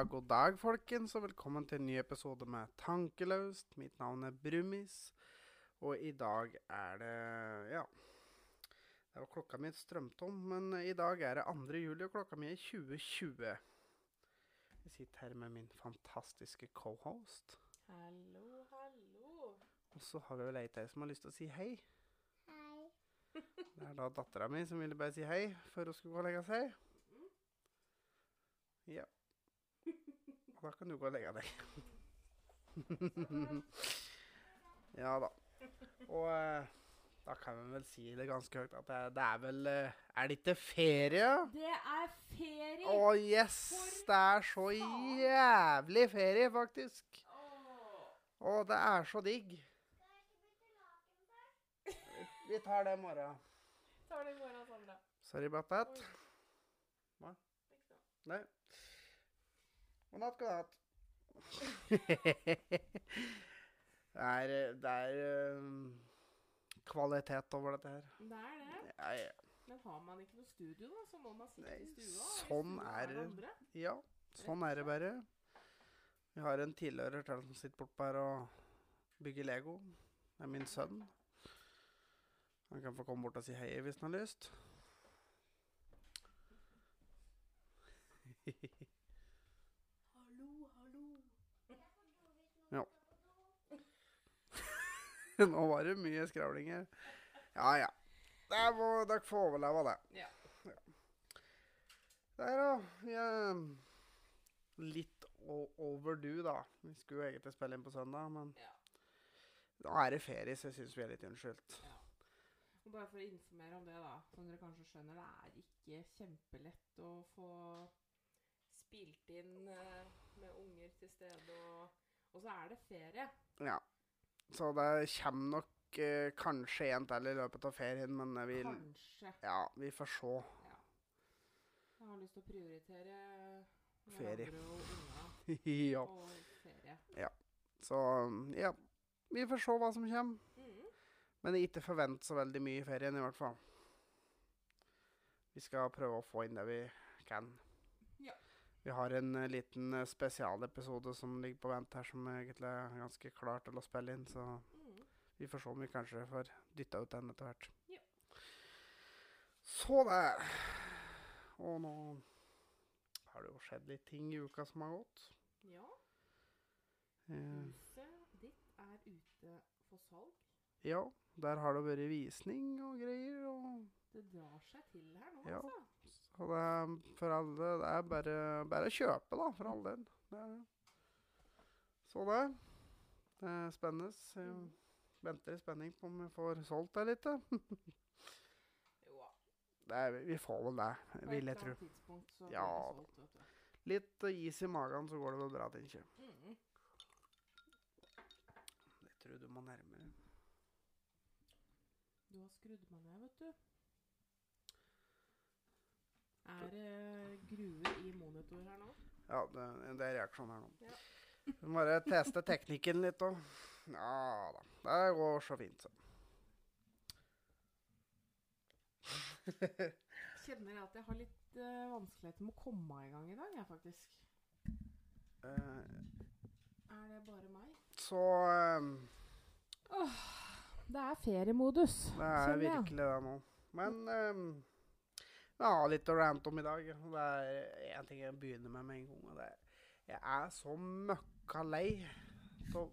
dag, god dag, folkens, og velkommen til en ny episode med Tankeløst. Mitt navn er Brumis, og i dag er det Ja. Det var klokka mi strømtom, men i dag er det 2. juli, og klokka mi er 2020. Jeg sitter her med min fantastiske cohost. Hallo, hallo. Og så har vi vel ei til som har lyst til å si hei. Hei. Det er da dattera mi som ville bare si hei før hun skulle gå og legge seg. Ja. Og da kan du gå og legge deg. ja da. Og eh, da kan vi vel si det ganske høyt at det, det er vel eh, Er det ikke ferie? Det er ferie! Å yes! Det er så jævlig ferie, faktisk. Åh. Å, det er så digg. Vi tar det i morgen. Tar det i morgen, Sandra. Sorry about that. Sant. Nei. God natt, god natt. det er, det er um, kvalitet over dette her. Det er det. Ja, ja. Men har man ikke noe studio, da, så må man sitte i stua. sånn er det. ja, sånn er det bare. Vi har en tilhører til som sitter bortpå her og bygger Lego. Det er min sønn. Han kan få komme bort og si hei hvis han har lyst. Hallo, hallo. Nå var det mye skravling her. Ja, ja. Det må, dere får overleve det. Ja. Der, da. Er litt overdue, da. Vi skulle jo egentlig spille inn på søndag, men Ja. nå er det ferie, så jeg syns vi er litt unnskyldt. Og bare for å informere om det, da, som dere kanskje skjønner, det er ikke kjempelett å få spilt inn eh, med unger til stede, og, og så er det ferie. Så det kommer nok eh, kanskje en til i løpet av ferien, men vi, Kanskje. Ja, vi får se. Ja. Jeg har lyst til å prioritere Ferie. hverandre og unga ja. og ferie. Så ja. Vi får se hva som kommer. Mm. Men ikke forvent så veldig mye i ferien, i hvert fall. Vi skal prøve å få inn det vi kan. Vi har en eh, liten eh, spesialepisode som ligger på vent her, som egentlig er ganske klar til å spille inn. Så mm. vi får se om vi kanskje får dytta ut den etter hvert. Ja. Så det. Og nå har det jo skjedd litt ting i uka som har gått. Ja. Eh, Huset ditt er ute for salg. ja, der har det vært visning og greier. og... Det drar seg til her nå, Ja. altså. Så det er for alle Det er bare, bare å kjøpe, da, for all del. Det er det. Så det. Det er spennende. Jeg venter i spenning på om jeg får solgt det litt. Jo, Det er, vi får vel det, vil jeg tro. Ja, solgt. Litt is i magen, så går det vel bra, tenker jeg. Mhm. Jeg tror du må nærmere. Du har skrudd meg ned, vet du. Er det gruer i monitor her nå? Ja, det, det er reaksjon her nå. Ja. Må bare teste teknikken litt òg. Ja da. Det går så fint, så. Kjenner jeg at jeg har litt uh, vanskeligheter med å komme i gang i dag, jeg, faktisk. Uh, Er det bare meg? så eh, Det er feriemodus. Det er virkelig det nå. Men har litt å rante om i dag. Det er én ting jeg begynner med med en gang. og det er Jeg er så møkka lei. Så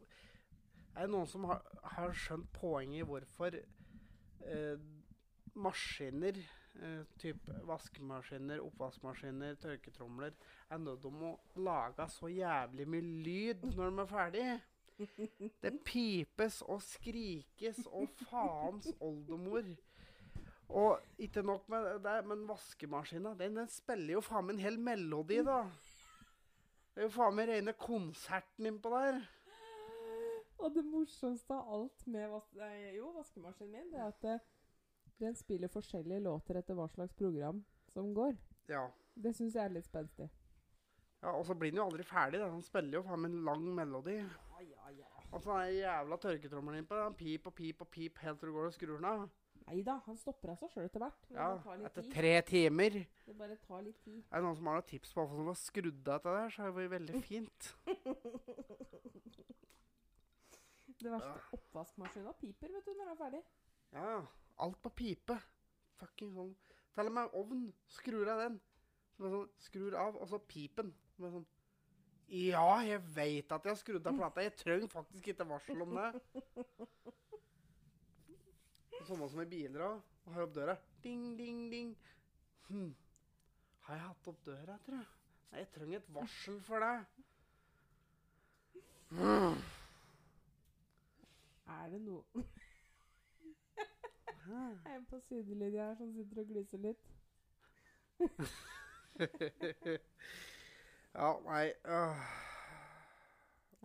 er det noen som har, har skjønt poenget i hvorfor eh, maskiner, eh, typ vaskemaskiner, oppvaskmaskiner, tørketromler, er nødt til å lage så jævlig mye lyd når de er ferdige? Det pipes og skrikes og faens oldemor. Og ikke nok med det, men vaskemaskina, den, den spiller jo faen meg en hel melodi, da. Det er jo faen meg rene konserten innpå der. Og det morsomste av alt med vas nei, jo, vaskemaskinen min, det er at det, den spiller forskjellige låter etter hva slags program som går. Ja. Det syns jeg er litt spenstig. ja og så blir den jo aldri ferdig. Den spiller jo faen meg en lang melodi. Ja, ja, ja. Og så den jævla tørketrommelen innpå. Pip og pip og pip helt til du går og skrur den av. Nei da, han stopper av seg sjøl etter hvert. Ja, det etter tid. tre timer. Det bare tar litt tid. Er det noen som har noen tips på hvordan man har skrudd av dette der, så har det vært veldig fint. Det verste oppvaskmaskina piper, vet du, når den er ferdig. Ja, alt på pipe. Fucking sånn. Til og med ovn. Skrur av den. Sånn, skrur av, og så pipen. Med sånn. Ja, jeg veit at jeg har skrudd av plata. Jeg trenger faktisk ikke varsel om det. Sånn som i biler òg. Har opp døra. Ding, ding, ding. Hm. Har jeg hatt opp døra, tror jeg? Nei, jeg trenger et varsel for det. Mm. Er det noe En på sidelinja her som sitter og gliser litt. ja, nei øh.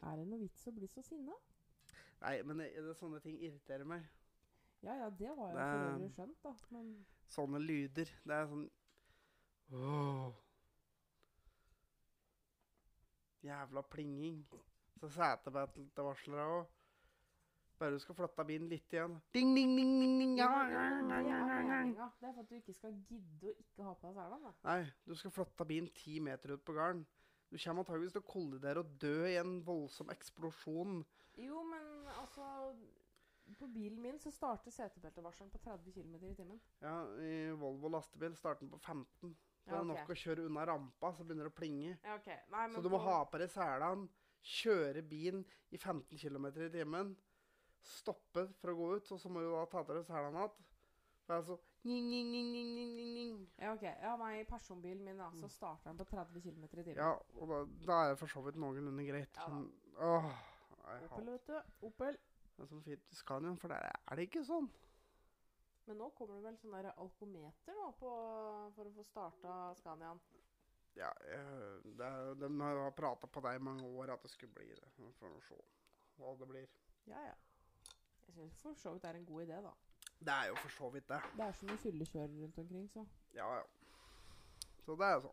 Er det noe vits å bli så sinna? Nei, men det, det, sånne ting irriterer meg. Ja ja, det har jeg Det- for øvrig skjønt, da. Men Sånne lyder. Det er sånn Åh. Jævla plinging. Så setebelte-varslere òg. Bare du skal flytte bilen litt igjen. Ding, ding, ding, ding, ding. Ja, ja, ja, ja, ja, ja. Det er for at du ikke skal gidde å ikke ha på deg selene. Nei, du skal flytte bilen ti meter ut på gården. Du kommer antageligvis til å kollidere og dø i en voldsom eksplosjon. Jo, men altså På bilen min så starter setebeltevarselen på 30 km i timen. Ja, I Volvo lastebil starter den på 15. Så det er nok å kjøre unna rampa, så begynner det å plinge. Ja, okay. Nei, men Så du må på- ha på deg selene, kjøre bilen i 15 km i timen, stoppe for å gå ut, og så må du da ta til deg selene igjen. Det er så ning, ning, ning, ning, ning, ning. Ja, ok. Ja, nei, i personbilen min da, så starter den på 30 km i timen. Mm. Ja, og da, da er det for så vidt noenlunde greit. Ja da. Men, åh, Opel, vet du. Opel. Er sånn fint i Scaniaen, for der er det ikke sånn. Men nå kommer det vel sånn der alkometer nå på, for å få starta Scaniaen. Ja, eh, det er, de har prata på deg i mange år at det skulle bli det. Vi får se hva det blir. Ja, ja. Jeg syns for så vidt det er en god idé, da. Det er jo for så vidt det. Det er så mye fyllekjørere rundt omkring, så. Ja, ja. Så det er jo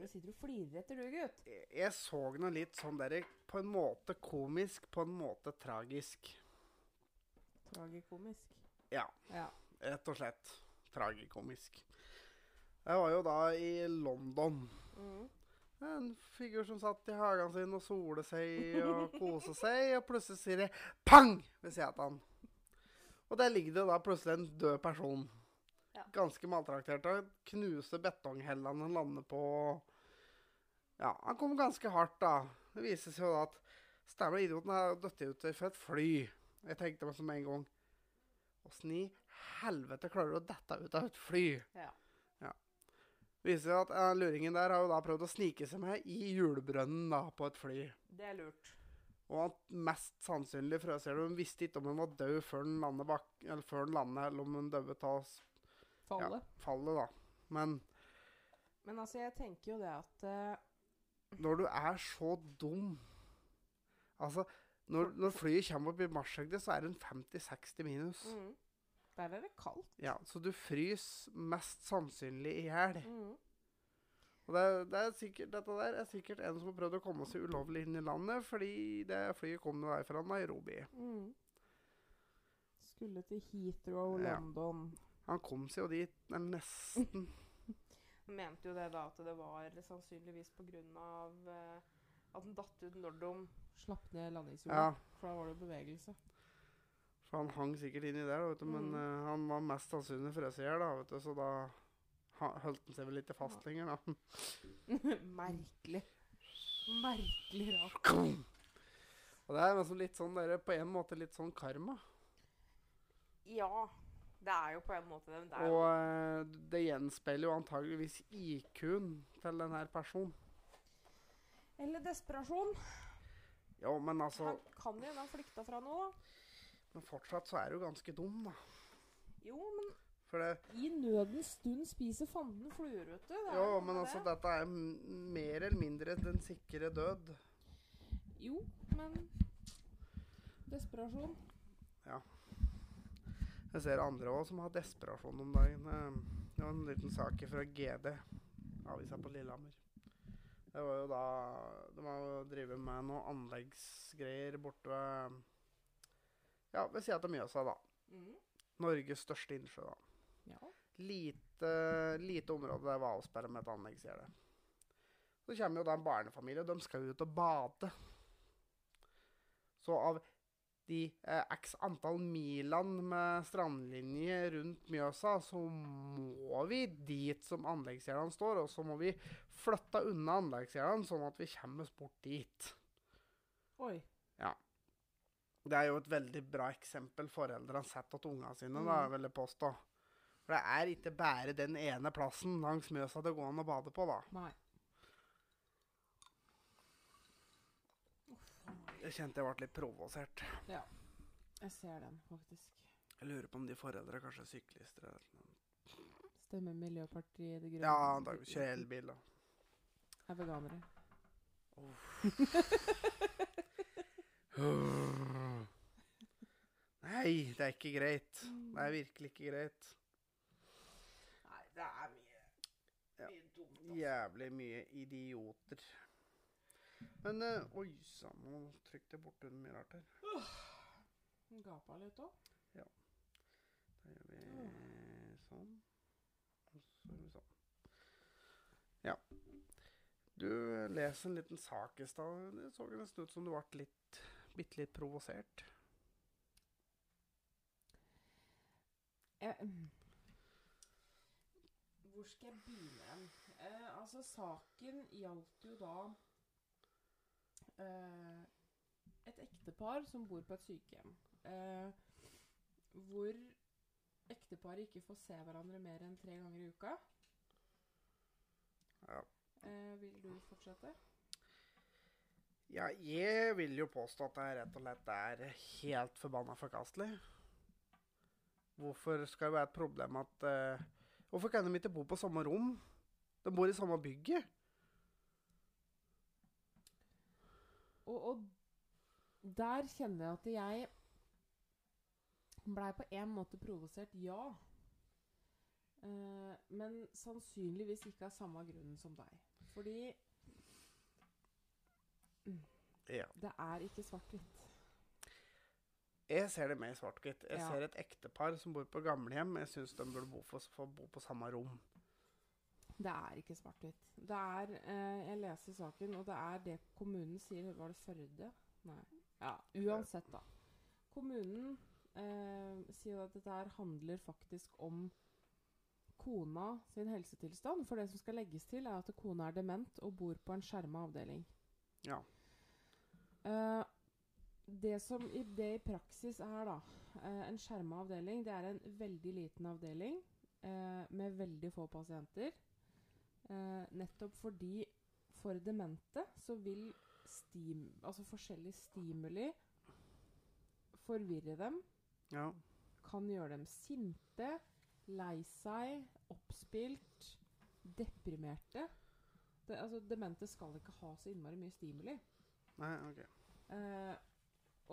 du sitter og flirer etter, du, gutt. Jeg, jeg så noe litt sånn der på en måte komisk, på en måte tragisk. Tragikomisk. Ja, Ja. rett og slett. Tragikomisk. Jeg var jo da i London. Mm. En figur som satt i hagen sin og sole seg og kose seg, og plutselig sier det pang ved siden Og der ligger det da plutselig en død person. Ja. Ganske maltraktert. han knuser betonghellene han lander på. Ja, han kom ganske hardt, da. Det viser seg jo da at stemmer idioten har dødd ut fra et fly. Jeg tenkte meg som en gang Åssen i helvete klarer du å dette ut av et fly? Ja. viser seg at uh, luringen der har jo da prøvd å snike seg med i hjulbrønnen da, på et fly. Det er lurt. Og at mest sannsynlig frøser. Hun visste ikke om hun var død før den landet bak, eller før den landet, eller om hun døde av s- Ja, fallet, da. Men Men altså, jeg tenker jo det at uh... når du er så dum Altså, når, når flyet kommer opp i marsjhøyde, så er det en 50-60 minus. mm. Der er det kaldt. Ja, Så du fryser mest sannsynlig i hjel. Mm. Og det, det er sikkert, dette der er sikkert en som har prøvd å komme seg ulovlig inn i landet, fordi det flyet kom derfra, fra Nairobi. Mm. Skulle til Heathrow, Ja. Han kom seg jo dit nesten. Mente jo det da at det var sannsynligvis på grunn av eh, at den datt ut når de slapp ned landingshjulet. Ja, For da var det bevegelse. For han hang sikkert inni der, da, vet du, men Mm. eh, han var mest sannsynlig frøs i hjel, da, vet du, så da holdt han seg vel ikke fast lenger, da. Merkelig. Merkelig rart. Og det er liksom litt sånn der, på en måte litt sånn karma. Ja, det er jo på en måte det. men Det er jo Og eh, det gjenspeiler jo antageligvis IQ-en til denne personen. Eller desperasjon. Jo, men altså Han kan jo ha flykta fra noe, da. Men fortsatt så er du ganske dum, da. Jo, men For det i nødens stund spiser fanden fluer, vet du. Det Jo, men det. altså, dette er mer eller mindre den sikre død. Jo, men Desperasjon. Jeg ser andre òg som har desperasjon om dagen. Eh, Det var en liten sak fra GD, avisa på Lillehammer. Det var jo da De har jo drevet med noe anleggsgreier borte ved Ja, ved sida av Mjøsa, da. Mm. Norges største innsjø. da. Ja. Lite, lite område der var avsperra med et anlegg, sier det. Så kommer jo da en barnefamilie, og de skal ut og bade. Så av de eh, x antall milene med strandlinje rundt Mjøsa, så må vi dit som anleggsgjerdene står, og så må vi flytte unna anleggsgjerdene, sånn at vi kommer oss bort dit. Oi. Ja. Det er jo et veldig bra eksempel foreldrene setter til ungene sine, da, Mm. vil jeg påstå. For det er ikke bare den ene plassen langs Mjøsa det går an å bade på, da. Nei. Uff a meg. Jeg kjente jeg ble litt provosert. Ja. Jeg ser den, faktisk. Jeg lurer på om de foreldre kanskje er syklister eller noe. Stemmer Miljøpartiet De Grønne. Ja, da kjører elbil, da. Er veganere. Nei, det er ikke greit. Det er virkelig ikke greit. Nei, det er mye, mye dumt. altså. Jævlig mye idioter. Men uh, Oi sann, nå trykte jeg borti mye rart her. Den Gapa litt òg. Da gjør vi sånn. Og så gjør vi sånn. Ja. Du leser en liten sak i stad. Det så nesten ut som du ble litt, bitte litt provosert. Hvor skal jeg begynne? Eh, altså, saken gjaldt jo da eh, et ektepar som bor på et sykehjem. Eh, hvor ekteparet ikke får se hverandre mer enn tre ganger i uka. Ja. Eh, vil du fortsette? ja, jeg vil jo påstå at det rett og slett er helt forbanna forkastelig. Hvorfor skal det være et problem at uh, Hvorfor kan de ikke bo på samme rom? De bor i samme bygget. Og, og der kjenner jeg at jeg blei på en måte provosert, ja. Uh, men sannsynligvis ikke av samme grunn som deg. Fordi Ja. det er ikke svart-hvitt. Jeg ser det mer svart-hvitt. Jeg Ja. ser et ektepar som bor på gamlehjem. Jeg syns de burde bo, for, få bo på samme rom. Det er ikke svart-hvitt. Det er eh, Jeg leser saken, og det er det kommunen sier. Var det Førde? Nei. Ja, uansett, da. Kommunen eh, sier at dette her handler faktisk om kona sin helsetilstand. For det som skal legges til, er at kona er dement og bor på en skjerma avdeling. Ja. Eh, det som i, det i praksis er, da eh, En skjerma avdeling, det er en veldig liten avdeling eh, med veldig få pasienter. Eh, nettopp fordi for demente så vil stim, altså forskjellige stimuli forvirre dem. Ja. Kan gjøre dem sinte, lei seg, oppspilt, deprimerte. Det, altså, demente skal ikke ha så innmari mye stimuli. Nei, OK. Eh,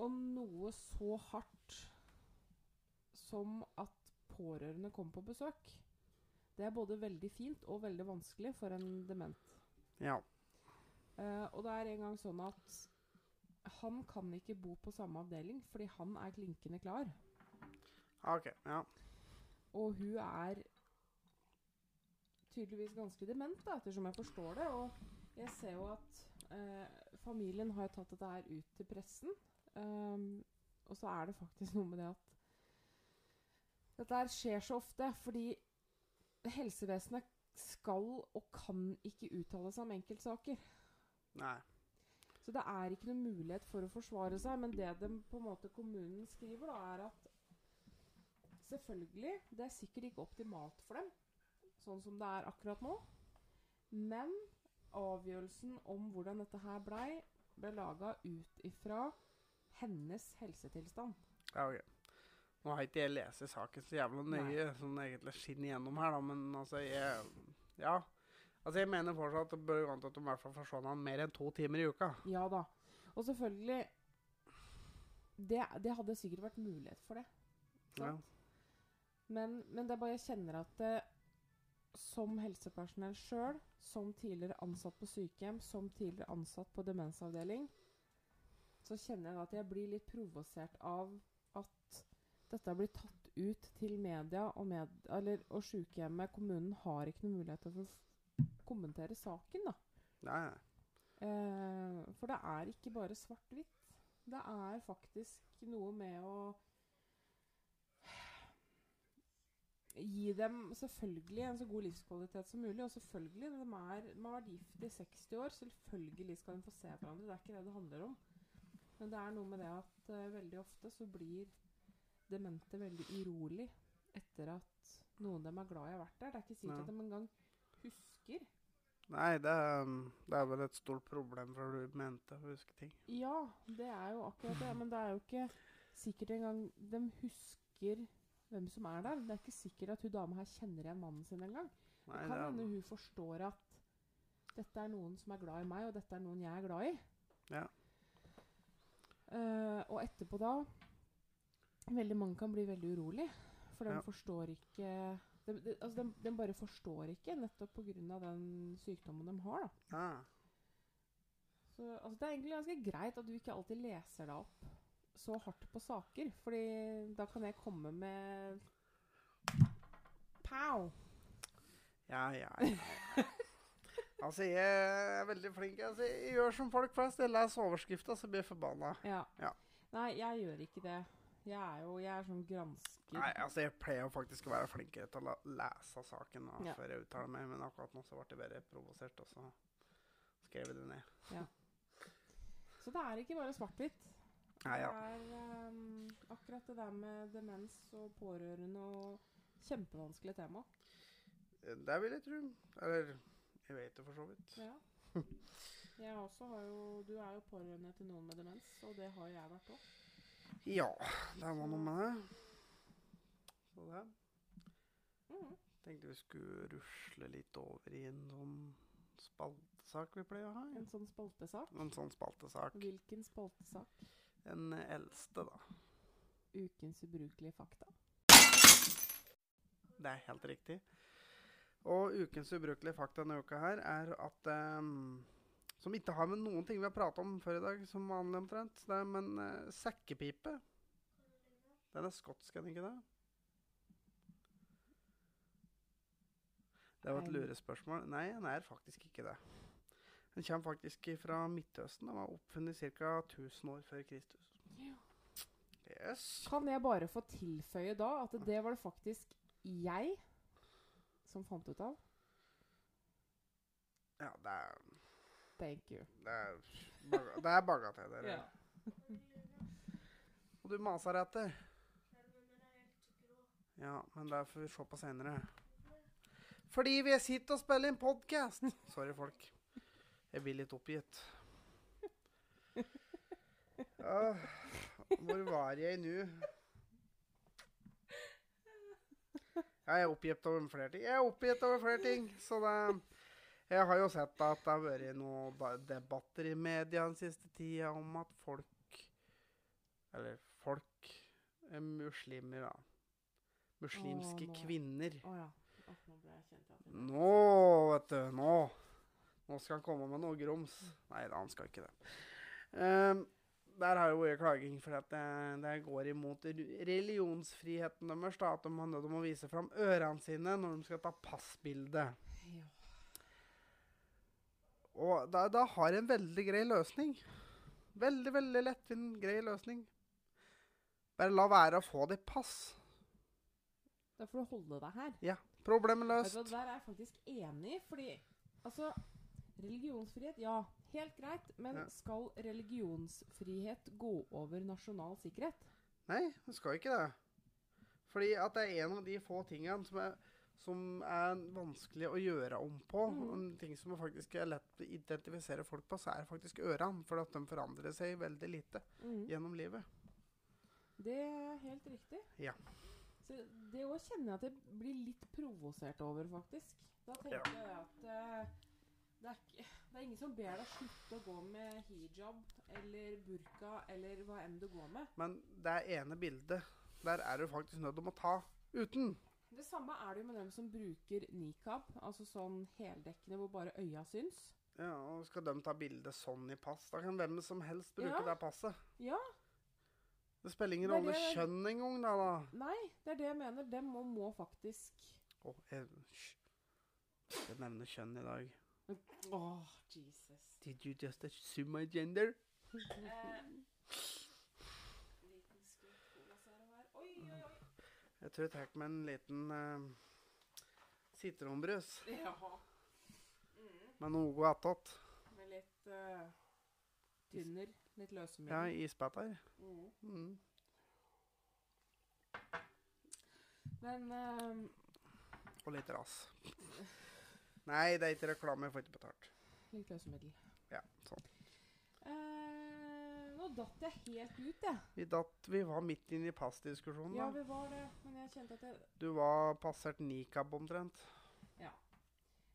og noe så hardt som at pårørende kommer på besøk. Det er både veldig fint og veldig vanskelig for en dement. Ja. Uh, og det er en gang sånn at han kan ikke bo på samme avdeling fordi han er klinkende klar. OK. Ja. Og hun er tydeligvis ganske dement, da, ettersom jeg forstår det. Og jeg ser jo at uh, familien har tatt dette her ut til pressen. Um, og så er det faktisk noe med det at dette her skjer så ofte fordi helsevesenet skal og kan ikke uttale seg om enkeltsaker. Nei. Så det er ikke noen mulighet for å forsvare seg. Men det de, på en måte kommunen skriver, da, er at selvfølgelig, det er sikkert ikke optimalt for dem, sånn som det er akkurat nå. Men avgjørelsen om hvordan dette her blei, ble laga ut ifra hennes helsetilstand. Ja, ok. Nå har ikke jeg lest saken så jævla nøye, som det egentlig skinner gjennom her, da, men altså, jeg Ja. Altså, jeg mener fortsatt at det bør gå an at de i hvert fall se han mer enn to timer i uka. Ja da. Og selvfølgelig Det, det hadde sikkert vært mulighet for det. Ja. Men, men det er bare jeg kjenner at det, som helsepersonell sjøl, som tidligere ansatt på sykehjem, som tidligere ansatt på demensavdeling, så kjenner jeg at jeg blir litt provosert av at dette blir tatt ut til media og, med, eller, og sykehjemmet, kommunen, har ikke noen mulighet til å kommentere saken, da. Nei. Eh, for det er ikke bare svart-hvitt. Det er faktisk noe med å gi dem selvfølgelig en så god livskvalitet som mulig. Og selvfølgelig, de, er, de har vært gift i 60 år, selvfølgelig skal de få se hverandre. Det er ikke det det handler om. Men det er noe med det at uh, veldig ofte så blir demente veldig urolig etter at noen av dem er glad i å ha vært der. Det er ikke sikkert Ja. at de engang husker. Nei, det, er- det er vel et stort problem for du mente å huske ting. Ja, det er jo akkurat det. Men det er jo ikke sikkert engang de husker hvem som er der. Det er ikke sikkert at hun dama her kjenner igjen mannen sin engang. Det kan hende hun forstår at dette er noen som er glad i meg, og dette er noen jeg er glad i. Ja. Uh, og etterpå da Veldig mange kan bli veldig urolig, for de Ja. forstår ikke de, de, altså de, de bare forstår ikke, nettopp pga. den sykdommen de har. da. ja. Så altså, Det er egentlig ganske greit at du ikke alltid leser deg opp så hardt på saker. Fordi da kan jeg komme med Pow! Ja, ja, ja. altså, jeg er veldig flink. Altså, jeg gjør som folk flest. Jeg leser overskrifta, så blir jeg forbanna. Ja. Ja. Nei, jeg gjør ikke det. Jeg er jo jeg er sånn gransker. Nei, altså, jeg pleier jo faktisk å være flinkere til å lese saken da, Ja. før jeg uttaler meg, men akkurat nå så ble jeg bare provosert, og så skrev jeg det ned. Så det er ikke bare svart-hvitt. Ja. Det er um, akkurat det der med demens og pårørende og kjempevanskelig tema. Det vil jeg tro. Eller jeg vet det for så vidt. Ja. Jeg også har jo, du er jo pårørende til noen med demens, og det har jeg vært òg. Ja, det var noe med det. Så det. Mm. Tenkte vi skulle rusle litt over i en sånn spaltesak vi pleier å ha. En sånn spaltesak. En sånn spaltesak. Hvilken spaltesak? Den eldste, da. Ukens ubrukelige fakta. Det er helt riktig. Og ukens ubrukelige fakta denne uka her er at ehm, Som ikke har med noen ting vi har pratet om før i dag, som vanlig omtrent. Det er, men uh, sekkepipe Den er skotsk, er den ikke det? Det var et lurespørsmål. Nei, den er faktisk ikke det. Den kommer faktisk fra Midtøsten. Den var oppfunnet ca. 1000 år før Kristus. Ja. Yes. Kan jeg bare få tilføye da at det var det faktisk jeg som fant ut av? Ja, det er Thank you. Det er, baga det er bagateller. Ja. Og du maser etter. Ja, men det får vi se på senere. Fordi vi sitter og spiller en podkast. Sorry, folk. Jeg blir litt oppgitt. Uh, hvor var jeg nå? Jeg er oppgitt over flere ting. Jeg er oppgitt over flere ting, så det Jeg har jo sett at det har vært noen debatter i media den siste tida om at folk Eller folk er muslimer, da. Muslimske Åh, kvinner. Å ja. Å, nå ble jeg kjent at Nå, vet du. Nå. Nå skal han komme med noe grums. Nei da, han skal ikke det. Um, der har jo vært klaging for at det, det går imot religionsfriheten deres. At de har nødt til å vise fram ørene sine når de skal ta passbilde. Ja. Og da, da har jeg en veldig grei løsning. Veldig, veldig lettvint, grei løsning. Bare la være å få ditt pass. Da får du holde deg her. Ja. Problemet løst. der er jeg faktisk enig, fordi altså Religionsfrihet, ja, helt greit. Men Ja. skal religionsfrihet gå over nasjonal sikkerhet? Nei, det skal ikke det. Fordi at det er en av de få tingene som er, som er vanskelig å gjøre om på. Mm. En ting som faktisk er lett å identifisere folk på, så er faktisk ørene. For at de forandrer seg veldig lite mm. gjennom livet. Det er helt riktig. Ja. Så det òg kjenner jeg at jeg blir litt provosert over, faktisk. Da tenker Ja. jeg at uh, det, er ikke, det er ingen som ber deg slutte å gå med hijab eller burka eller hva enn du går med. Men det ene bildet, der er du faktisk nødt til å ta uten. Samme er det jo med dem som bruker nikab, altså sånn heldekkende hvor bare øya syns. Ja, og Skal de ta bilde sånn i pass, da kan hvem som helst bruke Ja. det passet. Ja. Det spiller ingen rolle det- kjønn engang, da. da. Nei, det er det jeg mener. Dem må, må faktisk Å, jeg hysj. Jeg nevner kjønn i dag. Åh, Jesus. Did you just assume my gender? Eh, liten skvett cola ser jeg her. Oi, oi, oi. Jeg tror jeg tar meg en liten uh, sitronbrus Ja. Mm. med noe attåt. Med litt uh, tynner. Litt Ja, løsemiddel. isbiter. Mm. Mm. Men uh, Og litt ras. Nei, det er ikke reklame. Jeg får ikke betalt. litt løsemiddel. Ja, sånn. Eh, nå datt jeg helt ut, jeg. Vi, datt, vi var midt inne i passdiskusjonen. Ja, da. vi var det. Men jeg kjente at jeg Du var passert nikab omtrent.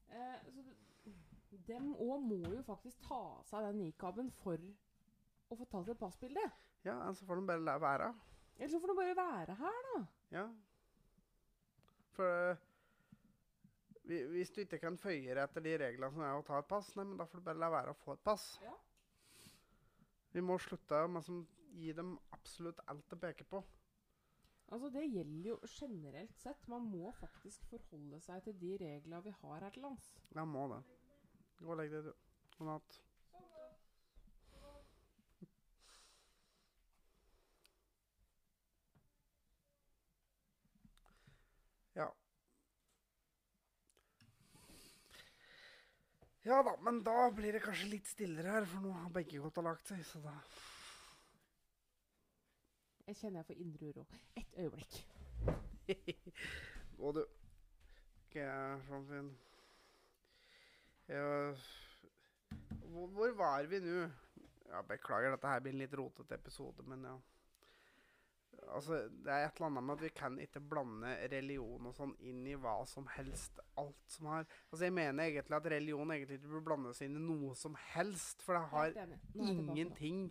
Eh, så dem òg må jo faktisk ta av seg den nikaben for å få tatt et passbilde. Ja, så får de bare la være. Ellers så får de bare være her, da. Ja. For eh, hvis du ikke kan føye deg etter de reglene som er å ta et pass, nei, men da får du bare la være å få et pass. Ja. Vi må slutte med å gi dem absolutt alt det peker på. Altså, Det gjelder jo generelt sett. Man må faktisk forholde seg til de reglene vi har her til lands. Ja, må det. Gå og legg deg, du. God natt. Ja. Ja da, men da blir det kanskje litt stillere her, for nå har begge gått og lagt seg, så da Jeg kjenner jeg får indre uro. Et øyeblikk. Gå, du. Ok, Framfinn. fin hvor, hvor var vi nå? Ja, beklager, dette her blir en litt rotete episode, men ja. Altså, det er et eller annet med at vi kan ikke blande religion og sånn inn i hva som helst. Alt som har Altså, jeg mener egentlig at religion egentlig ikke burde blandes inn i noe som helst, for det har ingenting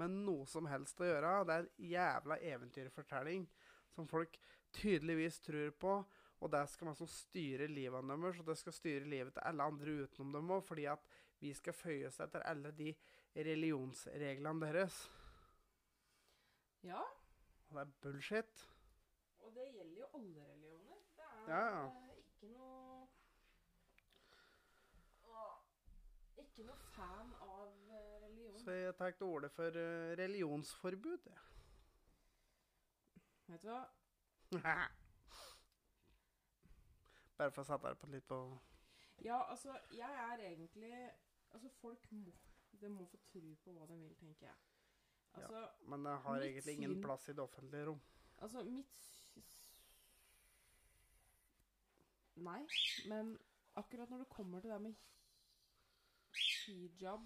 med noe som helst å gjøre. Det er en jævla eventyrfortelling som folk tydeligvis tror på. Og det skal liksom styre livet deres, og det skal styre livet til alle andre utenom dem òg, fordi at vi skal føye oss etter alle de religionsreglene deres. Ja, Og det er bullshit. og det gjelder jo alle religioner. Det er Ja, ja. eh, ikke noe Ikke noe fan av eh, religion. Så jeg tar til orde for eh, religionsforbud. jeg. Vet du hva? Bare for å sette deg på litt på Ja, altså, jeg er egentlig Altså, folk må De må få tro på hva de vil, tenker jeg. Altså, Men det har egentlig ingen syn- plass i det offentlige rom. altså mitt Nei, men akkurat når det kommer til det med hijab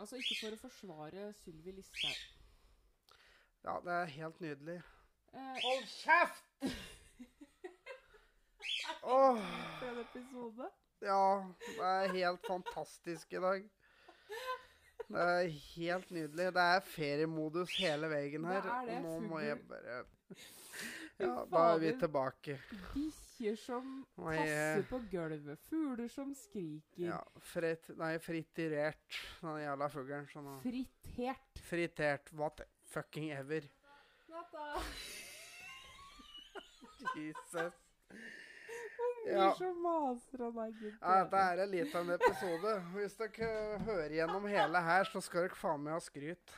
Altså, ikke for å forsvare Sylvi Listhaug. Ja, det er helt nydelig. Eh, Hold kjeft! Åh, oh. ja, det er helt fantastisk i dag. Det er helt nydelig. Det er feriemodus hele veien her. Det er det, nå må jeg bare Ja, da er vi tilbake. Bikkjer som er tasser på gulvet. Fugler som skriker. Ja, frit, nei, fritirert, den jævla fuglen. Sånn, Frittert. Fritert. What fucking ever. Natta. Jesus. Ja. Så maser han her, gutter. Ja, Dette er en liten episode. Hvis dere hører gjennom hele her, så skal dere faen meg ha skryt.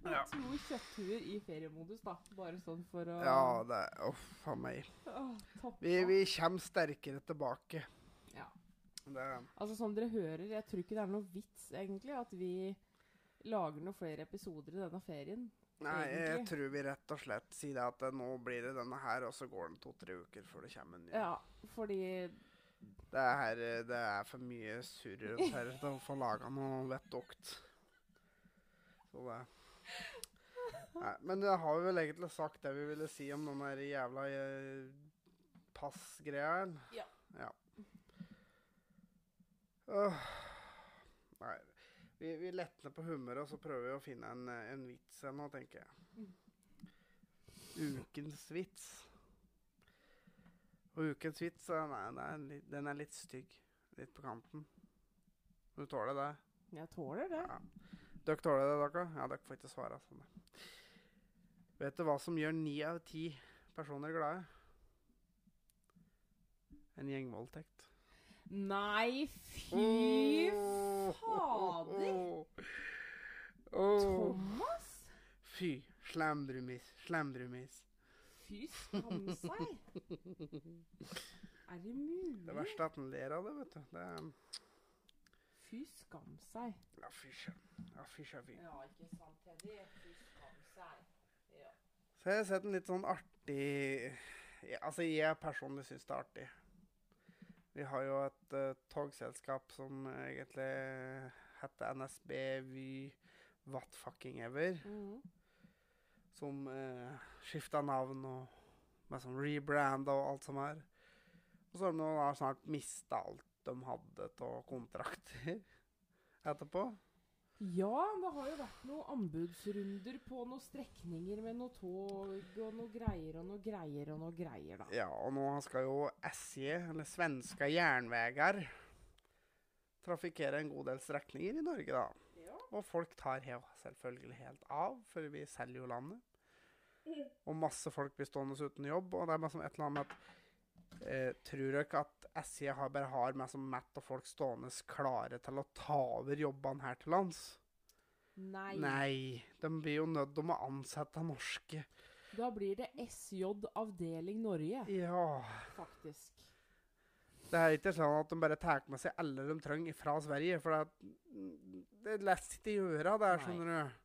Ja. To kjøtthuer i feriemodus, da. Bare sånn for å Ja, det er Uff a meg. Oh. Vi, vi kommer sterkere tilbake. Ja. Det, Altså, som dere hører, jeg tror ikke det er noe vits, egentlig, at vi lager noen flere episoder i denne ferien. Nei, jeg tror vi rett og slett sier det at eh, nå blir det denne her, og så går den to-tre uker før det kommer en ny. Ja, fordi Det, er, eh, det er for mye surr rundt her til å få laga noe vettugt. Så det Nei, men det har vi vel egentlig sagt det vi ville si om den der jævla eh, passgreia. Ja. ja. Åh. Vi, vi letner på humøret, og så prøver vi å finne en, eh, en vits her nå, tenker jeg. Ukens vits. Og ukens vits den, er den er litt stygg. litt på kanten. Du tåler det? Jeg tåler det. Ja. Dere tåler det, dere? Ja, dere får ikke svare sånn. Vet du hva som gjør ni av ti personer glade? En gjengvoldtekt. Nei, fy fader! Thomas? Fy. Slambrumis. Slambrumis. Fy skam seg. Er det mulig? Det verste er at han ler av det, vet du. Det Fy skam seg. Ja, fy. Ja, fy fy. Ja, ikke sant, Teddy? Fy skam seg. Ja. Så jeg har sett en litt sånn artig Altså, jeg personlig syns det er artig. Vi har jo et uh, togselskap som egentlig heter NSB Vy What fucking ever. Mhm. Som uh, skifta navn og med sånn rebranda og alt som er. Og så har de snart mista alt de hadde av kontrakter etterpå. Ja, det har jo vært noen anbudsrunder på noen strekninger med noe tog og noe greier og noe greier og noe greier, da. Ja, og nå skal jo SJ, eller svenska jernveger, trafikkere en god del strekninger i Norge, da. Ja. Og folk tar jo selvfølgelig helt av, for vi selger jo landet. Og masse folk blir stående uten jobb, og det er bare som et eller annet med at eh, Tror dere at SJ bare har meg som Matt og folk stående klare til å ta over jobbene her til lands? Nei. Nei. De blir jo nødt til å ansette norske. Da blir det SJ Avdeling Norge, Ja. faktisk. Det er ikke sånn at de bare tar med seg alle de trenger fra Sverige. For det, det seg ikke gjøre der, Nei. skjønner du.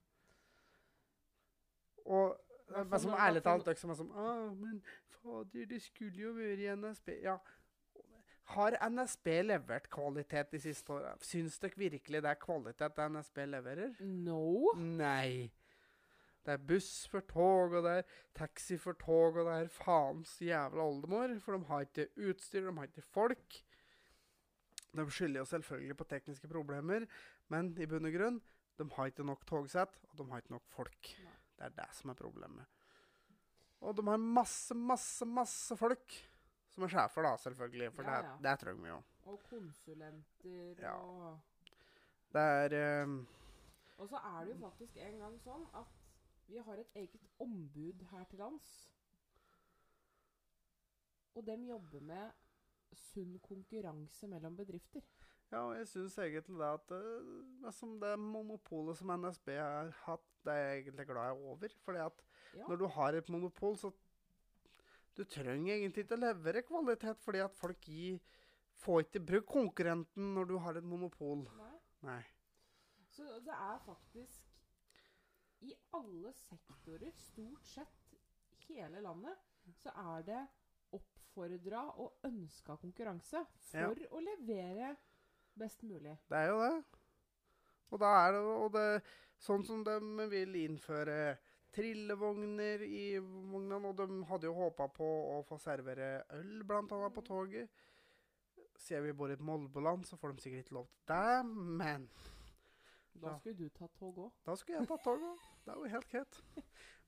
Og det er som ærlig talt dere som er sånn Å, Men fader, det skulle jo vært i NSB Ja. Har NSB levert kvalitet de siste åra? Syns dere virkelig det er kvalitet det NSB leverer? No. Nei. Det er buss for tog, og det er taxi for tog, og det er faens jævla oldemor. For de har ikke utstyr, de har ikke folk. De skylder jo selvfølgelig på tekniske problemer, men i bunn og grunn, de har ikke nok togsett, og de har ikke nok folk. Nei. Det er det som er problemet. Og de har masse, masse, masse folk som er sjefer, da, selvfølgelig. For Ja, det, ja. det trenger vi jo. Og konsulenter Ja. og Det er ehm, Og så er det jo faktisk en gang sånn at vi har et eget ombud her til lands. Og dem jobber med sunn konkurranse mellom bedrifter. Ja, og jeg syns egentlig det at liksom det monopolet som NSB har hatt, det er jeg egentlig glad jeg er over. Fordi at Ja. når du har et monopol, så du trenger egentlig ikke å levere kvalitet, fordi at folk gir, får ikke brukt konkurrenten når du har et monopol. Nei. Nei. Så det er faktisk I alle sektorer, stort sett hele landet, så er det oppfordra og ønska konkurranse for Ja. å levere best mulig. Det er jo det. Og da er det, og det sånn som de vil innføre trillevogner i vognene, og de hadde jo håpa på å få servere øl blant annet på toget. Siden vi bor i et Molboland, så får de sikkert ikke lov til det, men Da skulle du tatt tog òg. da skulle jeg ta òg. Det er jo helt greit.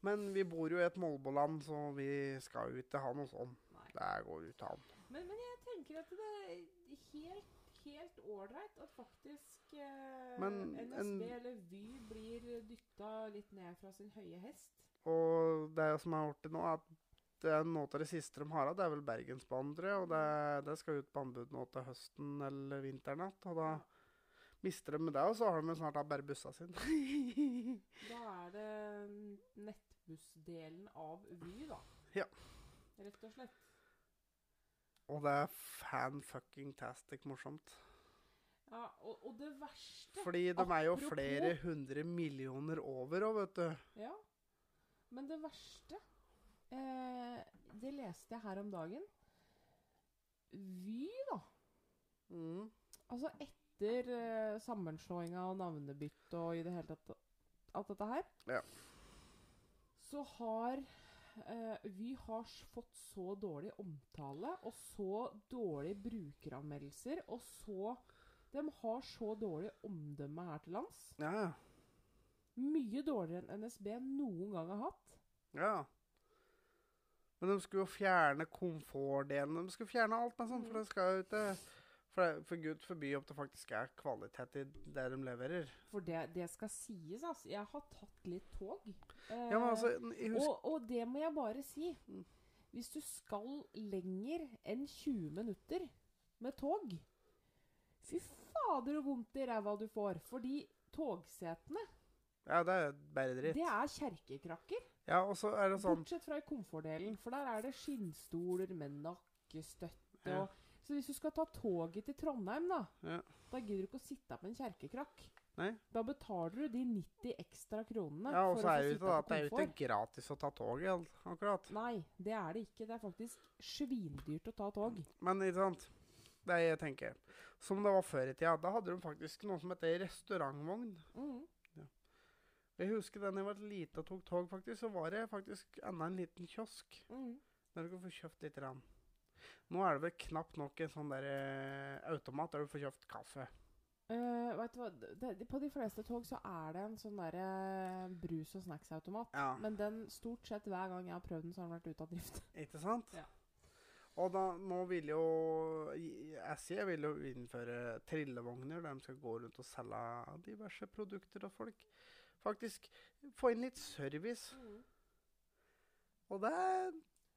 Men vi bor jo i et Molboland, så vi skal jo ikke ha noe sånt. Det går jo ikke an. Men, men jeg tenker at det er helt helt ålreit at faktisk eh, Men NSB en- eller Vy blir dytta litt ned fra sin høye hest. Og det som er artig nå, er at det er noe av det siste de har av, det er vel Bergensbanen, tror jeg. Og det, det skal ut på anbud nå til høsten eller vinteren igjen. Og da mister de det, og så har de snart bare bussa sine. Da er det nettbussdelen av Vy, da. Ja. Rett og slett. Og det er fan-fucking-tastic morsomt. Ja, og, og det verste Fordi de er jo flere hundre millioner over òg, vet du. Ja. Men det verste eh, Det leste jeg her om dagen. Vy, da. Mm. Altså etter eh, sammenslåinga og navnebyttet og i det hele tatt alt dette her, Ja. så har eh, Vy har fått så dårlig omtale og så dårlige brukeranmeldelser og så De har så dårlig omdømme her til lands. Ja. Mye dårligere enn NSB noen gang har hatt. Ja. Men de skulle jo fjerne komfortdelen. De skulle fjerne alt med sånt, for det skal jo ikke For, for gud forby om det faktisk er kvalitet i det de leverer. For det, det skal sies, altså. Jeg har tatt litt tog. Eh, Ja, men altså, og, og det må jeg bare si. Mm. Hvis du skal lenger enn 20 minutter med tog Fy fader, så vondt i ræva du får. Fordi togsetene, Ja, det er bare dritt. det er kjerkekrakker. Ja, og så er det sånn Bortsett fra i komfortdelen, for der er det skinnstoler med nakkestøtte. Ja. Så hvis du skal ta toget til Trondheim, da, Ja. da gidder du ikke å sitte på en kjerkekrakk. Nei. Da betaler du de 90 ekstra kronene Ja, og så er det da, på det er jo ikke gratis å ta toget, akkurat. Nei, det er det ikke. Det er faktisk svindyrt å ta tog. Men ikke sant, det er jeg tenker. Som det var før i tida, da hadde de faktisk noe som heter restaurantvogn. Mm. Jeg husker da jeg var lite og tok tog, faktisk, så var det faktisk enda en liten kiosk. Mm. Der du kunne få kjøpt litt. Rann. Nå er det vel knapt nok en sånn der eh, automat der du får kjøpt kaffe. Eh, vet du hva? Det, det, på de fleste tog så er det en sånn derre brus- og snacksautomat. Ja, Men den stort sett hver gang jeg har prøvd den, så har den vært ute av drift. ikke sant? Ja. Og da, nå vil jo SJ vil jo innføre trillevogner der de skal gå rundt og selge diverse produkter og folk. Faktisk få inn litt service. Og det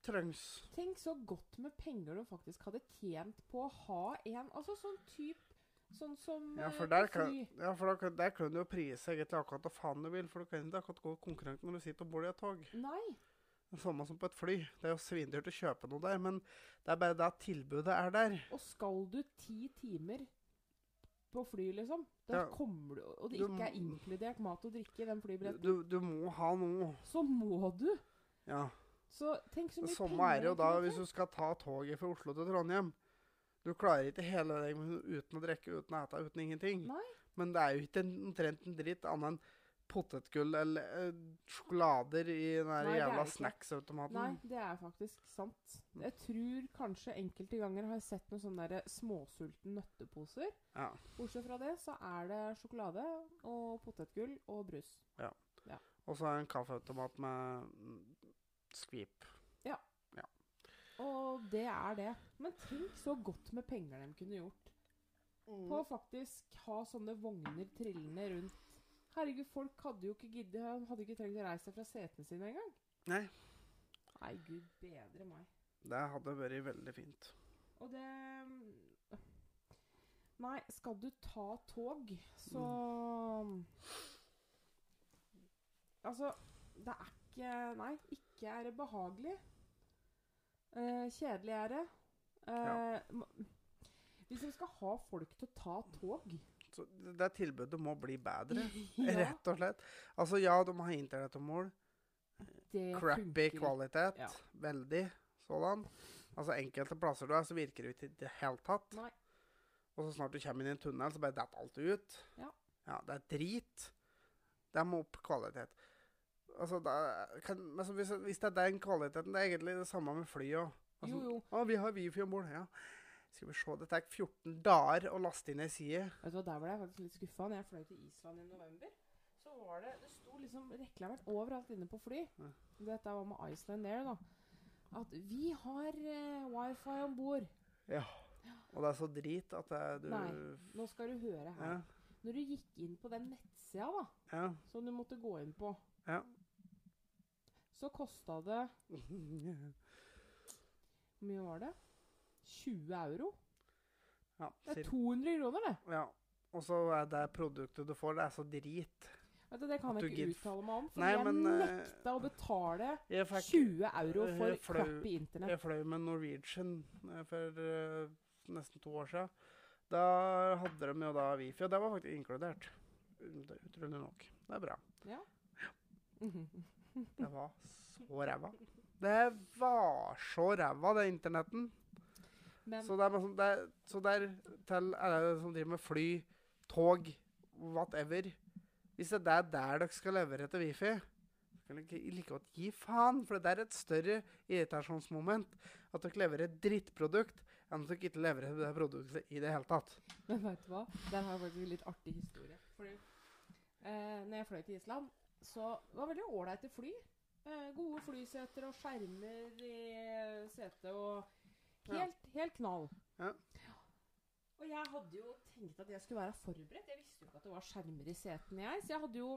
trengs. Tenk så godt med penger du faktisk hadde tjent på å ha en Altså sånn type Sånn som Ja, eh, for der kan, ja, for da der kan du jo prise egentlig akkurat hva faen du vil. For du kan ikke akkurat gå konkurrent når du sitter og bor i et tog. Nei. Det samme som på et fly. Det er jo svindyrt å kjøpe noe der, men det er bare det at tilbudet er der. Og skal du ti timer på fly, liksom, da Ja. kommer du Og det Du ikke er inkludert mat og drikke i den flybilletten, Du, du må ha noe. så må du. Ja. Så tenk så mye samme penger er det jo da hvis du skal ta toget fra Oslo til Trondheim. Du klarer ikke hele deg uten å drikke, uten å ete, uten ingenting. Nei. Men det er jo ikke en- omtrent en dritt annet enn potetgull eller uh, sjokolader i den der Nei, jævla snacksautomaten. Nei, det er faktisk sant. Jeg tror kanskje enkelte ganger har jeg sett noen sånne der småsulten nøtteposer. Ja. Bortsett fra det så er det sjokolade og potetgull og brus. Og så er det en kaffeautomat med mm, skvip. Og det er det. Men tenk så godt med penger de kunne gjort. På å faktisk ha sånne vogner trillende rundt. Herregud, folk hadde jo ikke giddet Hadde ikke trengt å reise seg fra setene sine engang. Nei, Nei, gud bedre meg. det hadde vært veldig fint. Og det Nei, skal du ta tog, så Altså, det er ikke Nei, ikke er det behagelig. Eh, kjedelig er det. Eh, Hvis vi skal ha folk til å ta tog Så det det tilbudet må bli bedre, ja, rett og slett. Altså ja, de har internettomål. det Crappy kvalitet. Ja. Veldig sådan. Altså enkelte plasser du er, så virker det ikke i det hele tatt. Nei. Og så snart du kommer inn i en tunnel, så bare detter alt ut. Ja. det er drit. Det må opp kvalitet. Altså, det kan, altså, hvis, hvis det er den kvaliteten, det er egentlig det samme med fly òg. Altså, Jo, jo. Å, vi har wifi om bord. Ja. Skal vi se, det tar 14 dager å laste inn ei side. Vet du hva, Der ble jeg faktisk litt skuffa. Når jeg fløy til Island i november, så var det Det sto liksom reklamert overalt inne på fly. Ja. Dette var med Iceland Air, da. At vi har eh, wifi om bord. Ja. Og det er så drit at det, er- du Nei. Nå skal du høre her. Ja. Når du gikk inn på den nettsida da, Ja. som du måtte gå inn på, Ja. Så kosta det Hvor mye var det? 20 euro? ja. Det er 200 kroner, det! ja. Og så er det produktet du får, det er så drit. Vet du, Det kan jeg ikke uttale meg om, for Nei, jeg men, eh, nekta å betale fikk 20 euro for fløy- crappy internett. Jeg fløy med Norwegian eh, for uh, nesten to år siden. Da hadde de jo da wifi, og det var faktisk inkludert. Er Utrolig nok. Det er bra. Det var så ræva. Det var så ræva, det internetten. Så er, sånn- det er, så det er til alle som driver med fly, tog, whatever Hvis det er der dere skal levere etter wifi, kan dere like godt gi faen. For det er et større irritasjonsmoment at dere leverer et drittprodukt enn at dere ikke leverer det produktet i det hele tatt. Men vet du hva? Der har jeg faktisk en litt artig historie. Fordi eh, når jeg fløy til Island, så det var veldig ålreite fly. Eh, gode flyseter og skjermer i setet og helt, helt knall. Ja. Og jeg hadde jo tenkt at jeg skulle være forberedt. Jeg visste jo ikke at det var skjermer i setene, jeg. Så jeg hadde jo